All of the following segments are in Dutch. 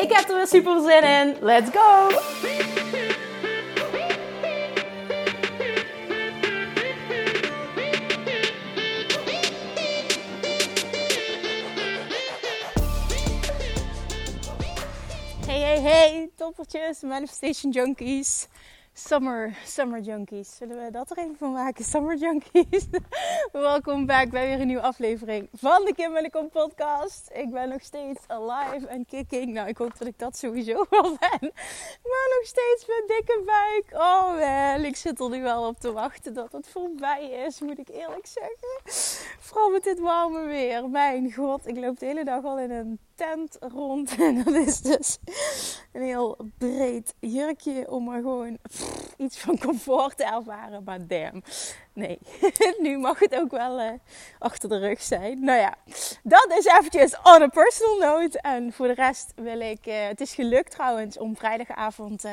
Ik heb er weer super zin in. Let's go! Hey, hey, hey, toppertjes, manifestation junkies. Summer, Summer Junkies. Zullen we dat er even van maken? Summer Junkies. Welkom back bij weer een nieuwe aflevering van de Kim en Kom podcast. Ik ben nog steeds alive en kicking. Nou, ik hoop dat ik dat sowieso wel ben. Maar nog steeds met dikke buik. Oh man, ik zit er nu wel op te wachten dat het voorbij is, moet ik eerlijk zeggen. Vooral met dit warme weer. Mijn god, ik loop de hele dag al in een rond. En dat is dus een heel breed jurkje om maar gewoon iets van comfort te ervaren. Maar damn, nee. nu mag het ook wel uh, achter de rug zijn. Nou ja, dat is eventjes on a personal note. En voor de rest wil ik... Uh, het is gelukt trouwens om vrijdagavond uh,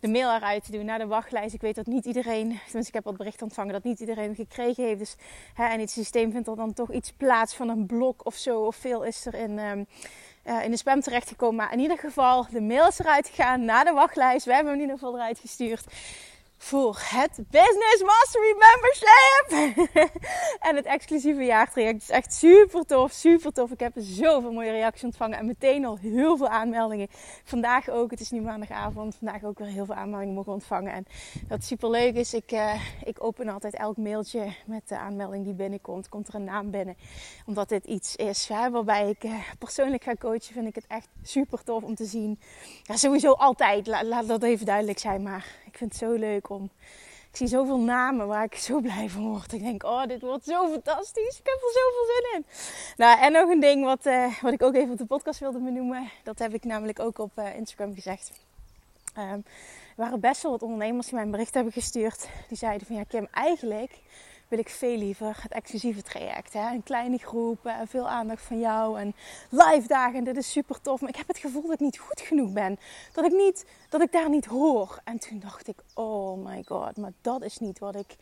de mail eruit te doen naar de wachtlijst. Ik weet dat niet iedereen... Tenminste, ik heb wat bericht ontvangen dat niet iedereen gekregen heeft. Dus, hè, en het systeem vindt er dan toch iets plaats van een blok of zo. Of veel is er in... Uh, in de spam terechtgekomen. Maar in ieder geval, de mail is eruit gegaan naar de wachtlijst. We hebben hem in ieder geval eruit gestuurd voor het Business Mastery Membership. en het exclusieve jaartraject is echt super tof, super tof. Ik heb zoveel mooie reacties ontvangen en meteen al heel veel aanmeldingen. Vandaag ook, het is nu maandagavond, vandaag ook weer heel veel aanmeldingen mogen ontvangen. En wat super leuk is, ik, uh, ik open altijd elk mailtje met de aanmelding die binnenkomt. Komt er een naam binnen, omdat dit iets is waarbij ik uh, persoonlijk ga coachen. Vind ik het echt super tof om te zien. Ja, sowieso altijd, La, laat dat even duidelijk zijn, maar vind het zo leuk om. Ik zie zoveel namen waar ik zo blij van word. Ik denk, oh, dit wordt zo fantastisch. Ik heb er zoveel zin in. Nou, en nog een ding wat, uh, wat ik ook even op de podcast wilde benoemen. Dat heb ik namelijk ook op uh, Instagram gezegd. Um, er waren best wel wat ondernemers die mij een bericht hebben gestuurd. Die zeiden van, ja Kim, eigenlijk wil ik veel liever het exclusieve traject. Hè? Een kleine groep, en veel aandacht van jou en live dagen. Dit is super tof. Maar ik heb het gevoel dat ik niet goed genoeg ben. Dat ik, niet, dat ik daar niet hoor. En toen dacht ik, oh my god, maar dat is niet wat ik...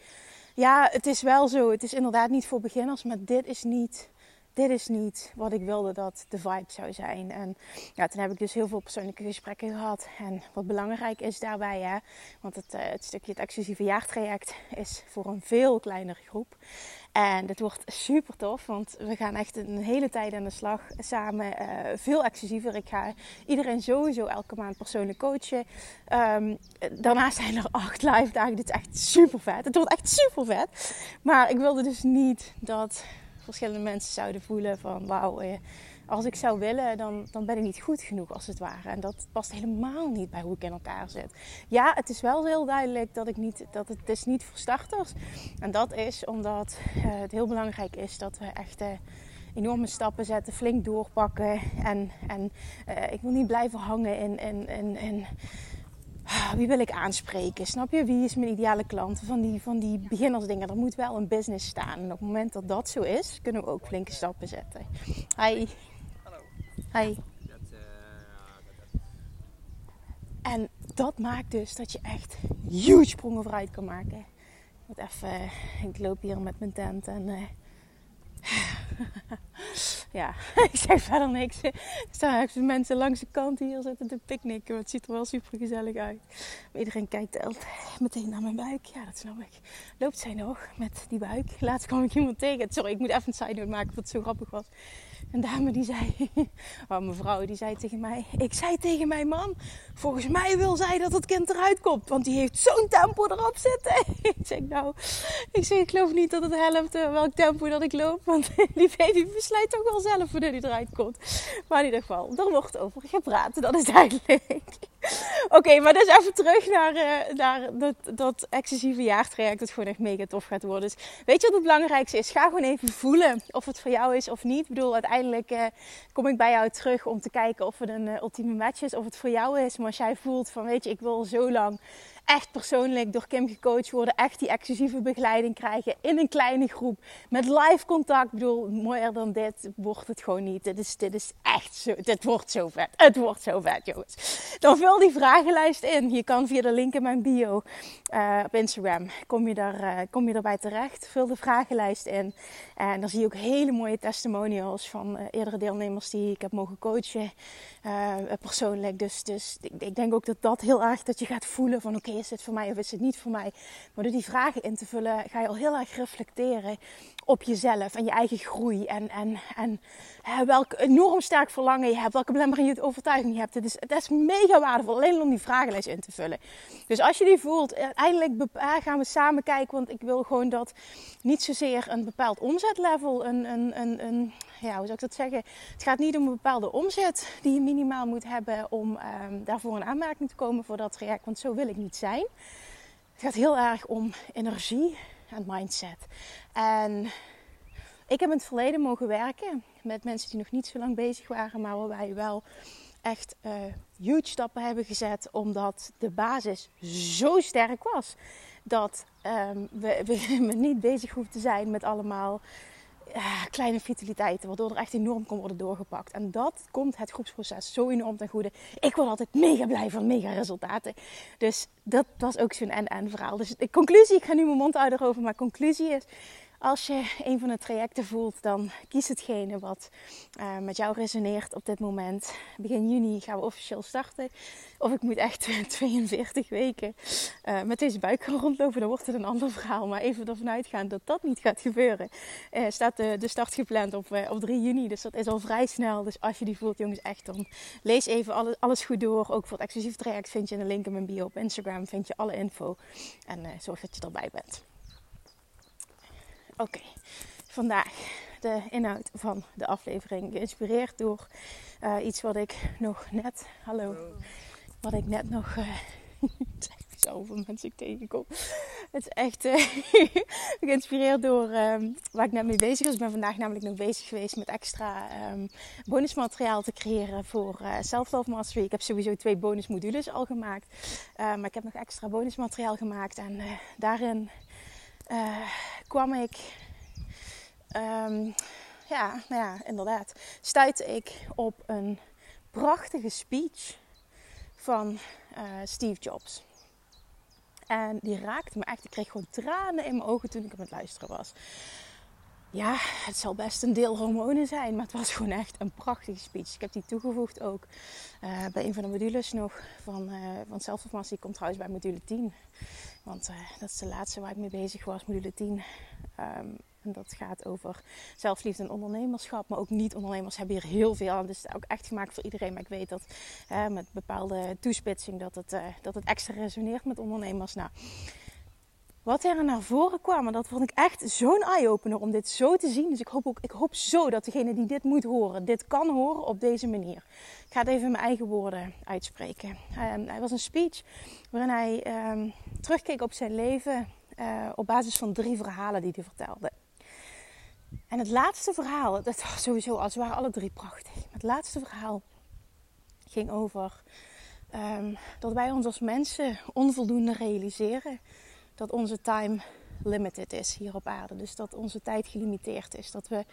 Ja, het is wel zo. Het is inderdaad niet voor beginners, maar dit is niet dit is niet wat ik wilde dat de vibe zou zijn. En ja, toen heb ik dus heel veel persoonlijke gesprekken gehad. En wat belangrijk is daarbij, hè, want het, uh, het stukje het exclusieve jaartraject is voor een veel kleinere groep. En dit wordt super tof, want we gaan echt een hele tijd aan de slag samen. Uh, veel exclusiever. Ik ga iedereen sowieso elke maand persoonlijk coachen. Um, daarnaast zijn er acht live dagen. Dit is echt super vet. Het wordt echt super vet. Maar ik wilde dus niet dat verschillende mensen zouden voelen van wauw, eh, als ik zou willen, dan, dan ben ik niet goed genoeg als het ware. En dat past helemaal niet bij hoe ik in elkaar zit. Ja, het is wel heel duidelijk dat, ik niet, dat het is niet voor starters. En dat is omdat uh, het heel belangrijk is dat we echt... Uh, enorme stappen zetten, flink doorpakken. En, en ik wil niet blijven hangen in, in, in, in wie wil ik aanspreken? Snap je? Wie is mijn ideale klant? Van die, van die beginnersdingen. Er moet wel een business staan. En op het moment dat dat zo is, kunnen we ook flinke stappen zetten. Hi. Hallo. Hi. En dat maakt dus dat je echt huge sprongen vooruit kan maken. Ik, even, ik loop hier met mijn tent en... Uh, ja, ik zeg verder niks. Er staan echt mensen langs de kant hier zitten te picknicken. Het ziet er wel super gezellig uit. Maar iedereen kijkt meteen naar mijn buik. Ja, dat snap ik. Loopt zij nog met die buik? Laatst kwam ik iemand tegen. Sorry, ik moet even een side note maken wat het zo grappig was. Een dame die zei, oh, mevrouw die zei tegen mij, ik zei tegen mijn man, volgens mij wil zij dat het kind eruit komt, want die heeft zo'n tempo erop zitten. ik zeg nou, ik zeg ik geloof niet dat het helpt welk tempo dat ik loop, want die baby verslijt toch wel wel zelf wanneer die eruit komt. Maar in ieder geval, er wordt over gepraat. Dat is duidelijk. Oké, maar dus even terug naar, uh, naar dat, dat excessieve jaartraject. Dat gewoon echt mega tof gaat worden. Dus weet je wat het belangrijkste is? Ga gewoon even voelen of het voor jou is of niet. Ik bedoel, uiteindelijk uh, kom ik bij jou terug om te kijken of het een uh, ultieme match is. Of het voor jou is. Maar als jij voelt van, weet je, ik wil zo lang echt persoonlijk door Kim gecoacht worden. Echt die exclusieve begeleiding krijgen in een kleine groep. Met live contact. Ik bedoel, mooier dan dit wordt het gewoon niet. Dit is, dit is echt zo. Dit wordt zo vet. Het wordt zo vet, jongens. Dan vul die vragenlijst in. Je kan via de link in mijn bio uh, op Instagram. Kom je, daar, uh, kom je erbij terecht. Vul de vragenlijst in. En dan zie je ook hele mooie testimonials van uh, eerdere deelnemers die ik heb mogen coachen. persoonlijk. Dus, dus ik, denk ook dat dat heel erg dat je gaat voelen van oké, is dit voor mij of is het niet voor mij? Maar door die vragen in te vullen ga je al heel erg reflecteren op jezelf en je eigen groei. En, en, en welk enorm sterk verlangen je hebt, welke belemmering je overtuiging je hebt. Het is, het is mega waardevol, alleen om die vragenlijst in te vullen. Dus als je die voelt, eindelijk gaan we samen kijken. Want ik wil gewoon dat niet zozeer een bepaald omzetlevel, een, een, een, een ja, hoe zou ik dat zeggen? Het gaat niet om een bepaalde omzet die je minimaal moet hebben om um, daarvoor in aanmerking te komen voor dat traject. Want zo wil ik niet zijn. Het gaat heel erg om energie en mindset. En ik heb in het verleden mogen werken met mensen die nog niet zo lang bezig waren, maar waarbij wel echt uh, huge stappen hebben gezet, omdat de basis zo sterk was dat um, we, we, niet bezig hoeven te zijn met allemaal kleine vitaliteiten, waardoor er echt enorm kon worden doorgepakt. En dat komt het groepsproces zo enorm ten goede. Ik word altijd mega blij van mega resultaten. Dus dat was ook zo'n en-en verhaal. Dus de conclusie, ik ga nu mijn mond uit erover, maar conclusie is als je een van de trajecten voelt, dan kies hetgene wat uh, met jou resoneert op dit moment. Begin juni gaan we officieel starten. Of ik moet echt 42 weken uh, met deze buik rondlopen, dan wordt het een ander verhaal. Maar even ervan uitgaan dat dat niet gaat gebeuren. Uh, staat de, de, start gepland op, op 3 juni, dus dat is al vrij snel. Dus als je die voelt, jongens, echt dan lees even alles, alles goed door. Ook voor het exclusief traject vind je de link in mijn bio op Instagram, vind je alle info. En zorg dat je erbij bent. Oké, vandaag de inhoud van de aflevering. Geïnspireerd door uh, iets wat ik nog net. Hallo. Wat ik net nog. Uh, zoveel mensen ik tegenkom. Het is echt uh, geïnspireerd door um, waar ik net mee bezig was. Ik ben vandaag namelijk nog bezig geweest met extra um, bonusmateriaal te creëren voor uh, Self-Love Mastery. Ik heb sowieso twee bonusmodules al gemaakt. Uh, maar ik heb nog extra bonusmateriaal gemaakt. En daarin kwam ik, um, ja, nou ja, inderdaad, stuitte ik op een prachtige speech van uh, Steve Jobs. En die raakte me echt. Ik kreeg gewoon tranen in mijn ogen toen ik aan het luisteren was. Ja, het zal best een deel hormonen zijn, maar het was gewoon echt een prachtige speech. Ik heb die toegevoegd ook uh, bij een van de modules nog van, uh, van zelfvermatie. Die komt trouwens bij module 10. Want uh, dat is de laatste waar ik mee bezig was, module 10. Um, ehm, en dat gaat over zelfliefde en ondernemerschap. Maar ook niet-ondernemers hebben hier heel veel aan. Dus het is ook echt gemaakt voor iedereen. Maar ik weet dat met bepaalde toespitsing dat het, dat het extra resoneert met ondernemers. Nou, wat er naar voren kwam, dat vond ik echt zo'n eye-opener om dit zo te zien. Dus ik hoop, ook, ik hoop zo dat degene die dit moet horen, dit kan horen op deze manier. Ik ga het even in mijn eigen woorden uitspreken. Um, hij was een speech waarin hij um, terugkeek op zijn leven uh, op basis van drie verhalen die hij vertelde. En het laatste verhaal, dat was sowieso, als waren alle drie prachtig. Het laatste verhaal ging over um, dat wij ons als mensen onvoldoende realiseren dat onze time limited is hier op aarde. Dus dat onze tijd gelimiteerd is. Dat we,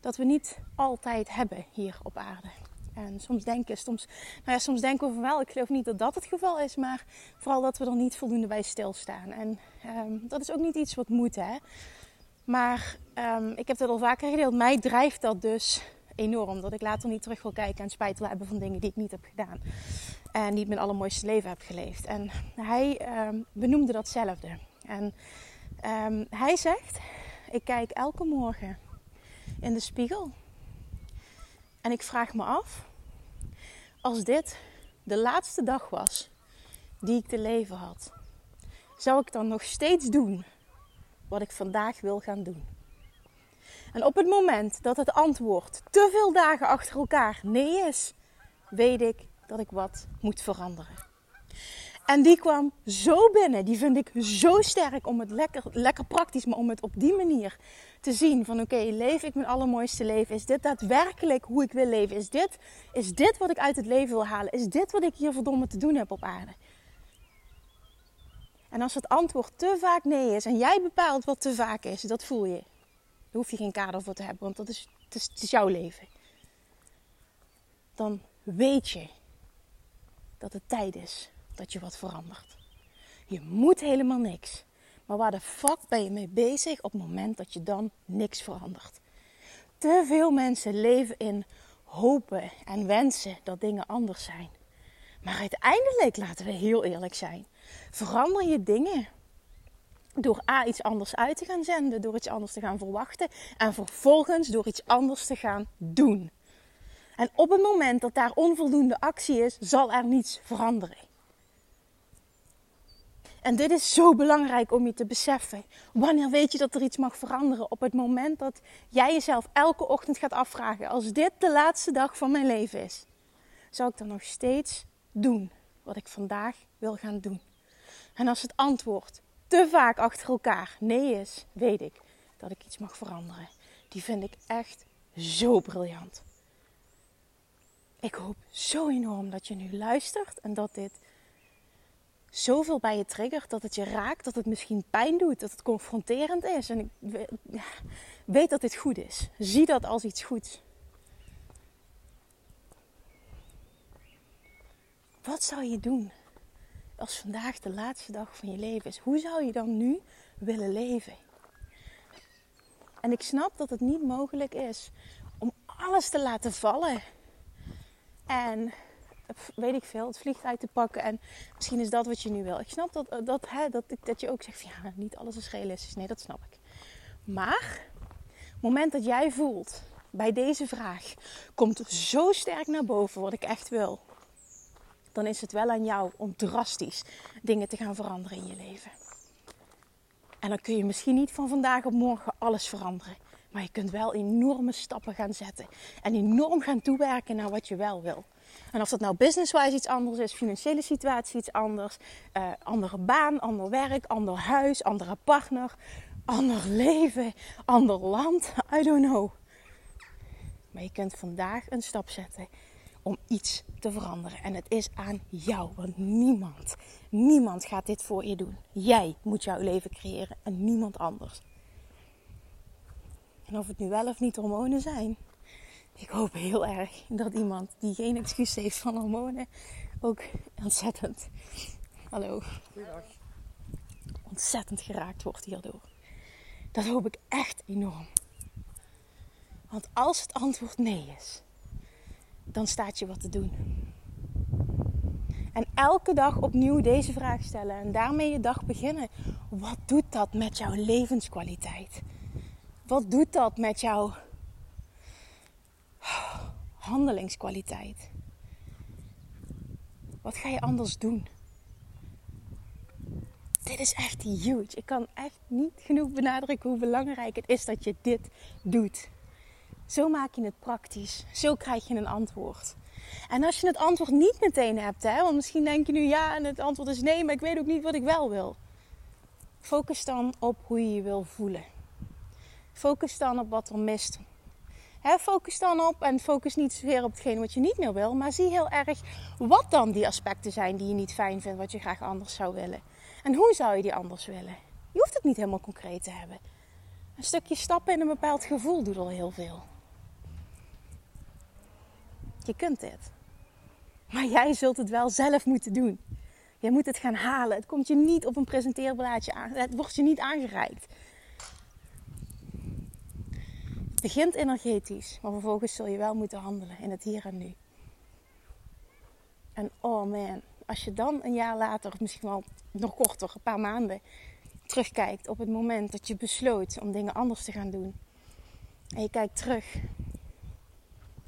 dat we niet altijd hebben hier op aarde. En soms denken, soms, nou ja, soms denken we van wel, ik geloof niet dat dat het geval is, maar vooral dat we er niet voldoende bij stilstaan. En um, dat is ook niet iets wat moet, hè. Maar um, ik heb dat al vaker gedeeld. Mij drijft dat dus enorm. Dat ik later niet terug wil kijken en spijt wil hebben van dingen die ik niet heb gedaan. En niet mijn allermooiste leven heb geleefd. En hij um, benoemde datzelfde. En um, hij zegt: Ik kijk elke morgen in de spiegel. En ik vraag me af: als dit de laatste dag was die ik te leven had, zou ik dan nog steeds doen wat ik vandaag wil gaan doen? En op het moment dat het antwoord te veel dagen achter elkaar nee is, weet ik dat ik wat moet veranderen. En die kwam zo binnen. Die vind ik zo sterk om het lekker, lekker praktisch, maar om het op die manier te zien. Van oké, leef ik mijn allermooiste leven? Is dit daadwerkelijk hoe ik wil leven? Is dit, is dit wat ik uit het leven wil halen? Is dit wat ik hier verdomme te doen heb op aarde? En als het antwoord te vaak nee is en jij bepaalt wat te vaak is, dat voel je. Daar hoef je geen kader voor te hebben, want dat is, is, het is jouw leven. Dan weet je dat het tijd is dat je wat verandert. Je moet helemaal niks. Maar waar de fuck ben je mee bezig op het moment dat je dan niks verandert? Te veel mensen leven in hopen en wensen dat dingen anders zijn. Maar uiteindelijk, laten we heel eerlijk zijn, verander je dingen door A iets anders uit te gaan zenden, door iets anders te gaan verwachten en vervolgens door iets anders te gaan doen. En op het moment dat daar onvoldoende actie is, zal er niets veranderen. En dit is zo belangrijk om je te beseffen. Wanneer weet je dat er iets mag veranderen? Op het moment dat jij jezelf elke ochtend gaat afvragen: als dit de laatste dag van mijn leven is, zou ik dan nog steeds doen wat ik vandaag wil gaan doen? En als het antwoord te vaak achter elkaar nee is, weet ik dat ik iets mag veranderen. Die vind ik echt zo briljant. Ik hoop zo enorm dat je nu luistert en dat dit zoveel bij je triggert, dat het je raakt, dat het misschien pijn doet, dat het confronterend is. En ik weet dat dit goed is. Zie dat als iets goeds. Wat zou je doen als vandaag de laatste dag van je leven is? Hoe zou je dan nu willen leven? En ik snap dat het niet mogelijk is om alles te laten vallen. En weet ik veel, het vliegtuig te pakken. En misschien is dat wat je nu wil. Ik snap dat, dat, hè, dat, dat je ook zegt ja, niet alles is realistisch. Nee, dat snap ik. Maar het moment dat jij voelt bij deze vraag komt zo sterk naar boven wat ik echt wil. Dan is het wel aan jou om drastisch dingen te gaan veranderen in je leven. En dan kun je misschien niet van vandaag op morgen alles veranderen. Maar je kunt wel enorme stappen gaan zetten. En enorm gaan toewerken naar wat je wel wil. En of dat nou business-wise iets anders is, financiële situatie iets anders, uh, andere baan, ander werk, ander huis, andere partner, ander leven, ander land, I don't know. Maar je kunt vandaag een stap zetten om iets te veranderen. En het is aan jou, want niemand, niemand gaat dit voor je doen. Jij moet jouw leven creëren en niemand anders. En of het nu wel of niet hormonen zijn, ik hoop heel erg dat iemand die geen excuus heeft van hormonen ook ontzettend, hallo, Goedendag. ontzettend geraakt wordt hierdoor. Dat hoop ik echt enorm. Want als het antwoord nee is, dan staat je wat te doen. En elke dag opnieuw deze vraag stellen en daarmee je dag beginnen. Wat doet dat met jouw levenskwaliteit? Wat doet dat met jouw handelingskwaliteit? Wat ga je anders doen? Dit is echt huge. Ik kan echt niet genoeg benadrukken hoe belangrijk het is dat je dit doet. Zo maak je het praktisch. Zo krijg je een antwoord. En als je het antwoord niet meteen hebt, hè, want misschien denk je nu ja en het antwoord is nee, maar ik weet ook niet wat ik wel wil. Focus dan op hoe je je wil voelen. Focus dan op wat er mist focus dan op en focus niet zozeer op hetgeen wat je niet meer wil, maar zie heel erg wat dan die aspecten zijn die je niet fijn vindt, wat je graag anders zou willen. En hoe zou je die anders willen? Je hoeft het niet helemaal concreet te hebben. Een stukje stappen in een bepaald gevoel doet al heel veel. Je kunt dit. Maar jij zult het wel zelf moeten doen. Je moet het gaan halen. Het komt je niet op een presenteerblaadje aan. Het wordt je niet aangereikt. Het begint energetisch, maar vervolgens zul je wel moeten handelen in het hier en nu. En oh man, als je dan een jaar later, of misschien wel nog korter, een paar maanden, terugkijkt op het moment dat je besloot om dingen anders te gaan doen. En je kijkt terug.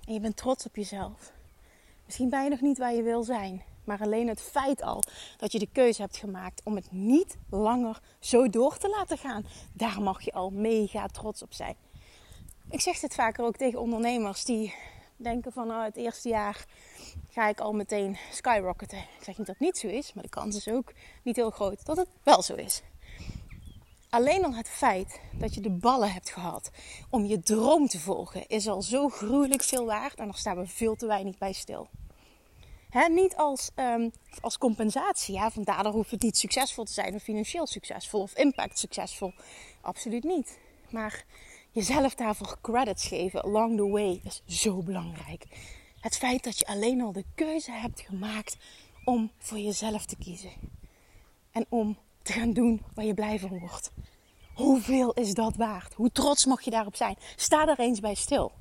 En je bent trots op jezelf. Misschien ben je nog niet waar je wil zijn. Maar alleen het feit al dat je de keuze hebt gemaakt om het niet langer zo door te laten gaan. Daar mag je al mega trots op zijn. Ik zeg dit vaker ook tegen ondernemers die denken van nou, het eerste jaar ga ik al meteen skyrocketen. Ik zeg niet dat het niet zo is, maar de kans is ook niet heel groot dat het wel zo is. Alleen al het feit dat je de ballen hebt gehad om je droom te volgen, is al zo gruwelijk veel waard en daar staan we veel te weinig bij stil. niet als, um, als compensatie. Ja, van daardoor hoeft het niet succesvol te zijn of financieel succesvol of impact succesvol. Absoluut niet. Maar jezelf daarvoor credits geven along the way is zo belangrijk. Het feit dat je alleen al de keuze hebt gemaakt om voor jezelf te kiezen. En om te gaan doen waar je blij van wordt. Hoeveel is dat waard? Hoe trots mag je daarop zijn? Sta daar eens bij stil.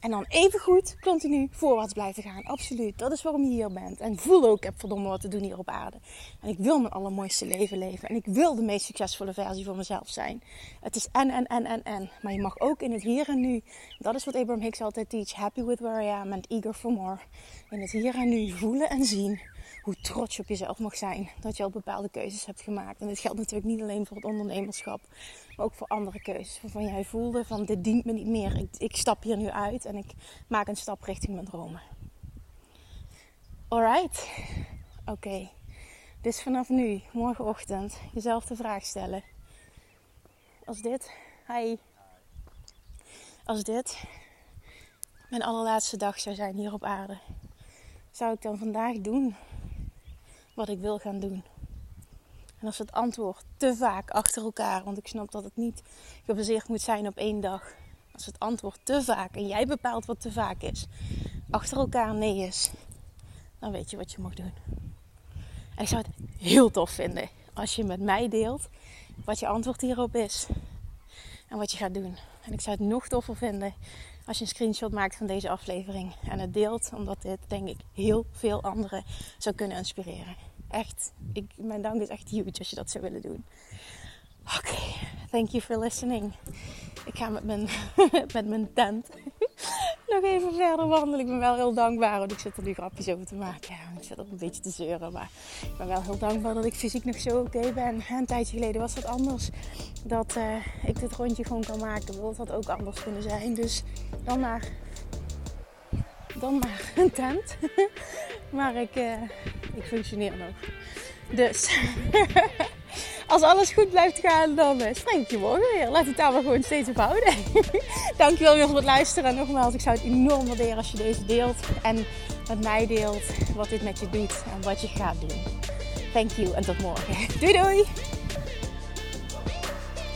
En dan even goed continu voorwaarts blijven gaan. Absoluut. Dat is waarom je hier bent. En voel ook, ik heb verdomme wat te doen hier op aarde. En ik wil mijn allermooiste leven leven. En ik wil de meest succesvolle versie van mezelf zijn. Het is en, en, en, en, en. Maar je mag ook in het hier en nu. Dat is wat Abraham Hicks altijd teach. Happy with where I am and eager for more. In het hier en nu voelen en zien hoe trots je op jezelf mag zijn. Dat je al bepaalde keuzes hebt gemaakt. En dit geldt natuurlijk niet alleen voor het ondernemerschap, maar ook voor andere keuzes. Waarvan jij voelde van dit dient me niet meer. Ik, ik stap hier nu uit en ik maak een stap richting mijn dromen. Alright. Oké. Dus vanaf nu, morgenochtend, jezelf de vraag stellen. Als dit, hi. Als dit mijn allerlaatste dag zou zijn hier op aarde, zou ik dan vandaag doen wat ik wil gaan doen. En als het antwoord te vaak achter elkaar, want ik snap dat het niet gebaseerd moet zijn op één dag. Als het antwoord te vaak en jij bepaalt wat te vaak is, achter elkaar nee is, dan weet je wat je mag doen. En ik zou het heel tof vinden als je met mij deelt wat je antwoord hierop is en wat je gaat doen. En ik zou het nog toffer vinden als je een screenshot maakt van deze aflevering en het deelt, omdat dit denk ik heel veel anderen zou kunnen inspireren. Echt, ik, mijn dank is echt huge als je dat zou willen doen. Oké, thank you for listening. Ik ga met mijn, met mijn tent nog even verder wandelen. Ik ben wel heel dankbaar, want ik zit er nu grapjes over te maken. Ik zit er een beetje te zeuren, maar ik ben wel heel dankbaar dat ik fysiek nog zo oké ben. een tijdje geleden was dat anders. Dat uh, ik dit rondje gewoon kan maken. Dat had ook anders kunnen zijn. Dus dan maar, dan maar een tent. maar ik, uh, ik functioneer nog. Dus als alles goed blijft gaan, dan uh, spreek ik je morgen weer. Laat het daar maar gewoon steeds op houden. Dankjewel weer voor het luisteren. En nogmaals, ik zou het enorm waarderen als je deze deelt. En met mij deelt wat dit met je doet en wat je gaat doen. Thank you en tot morgen. Doei doei!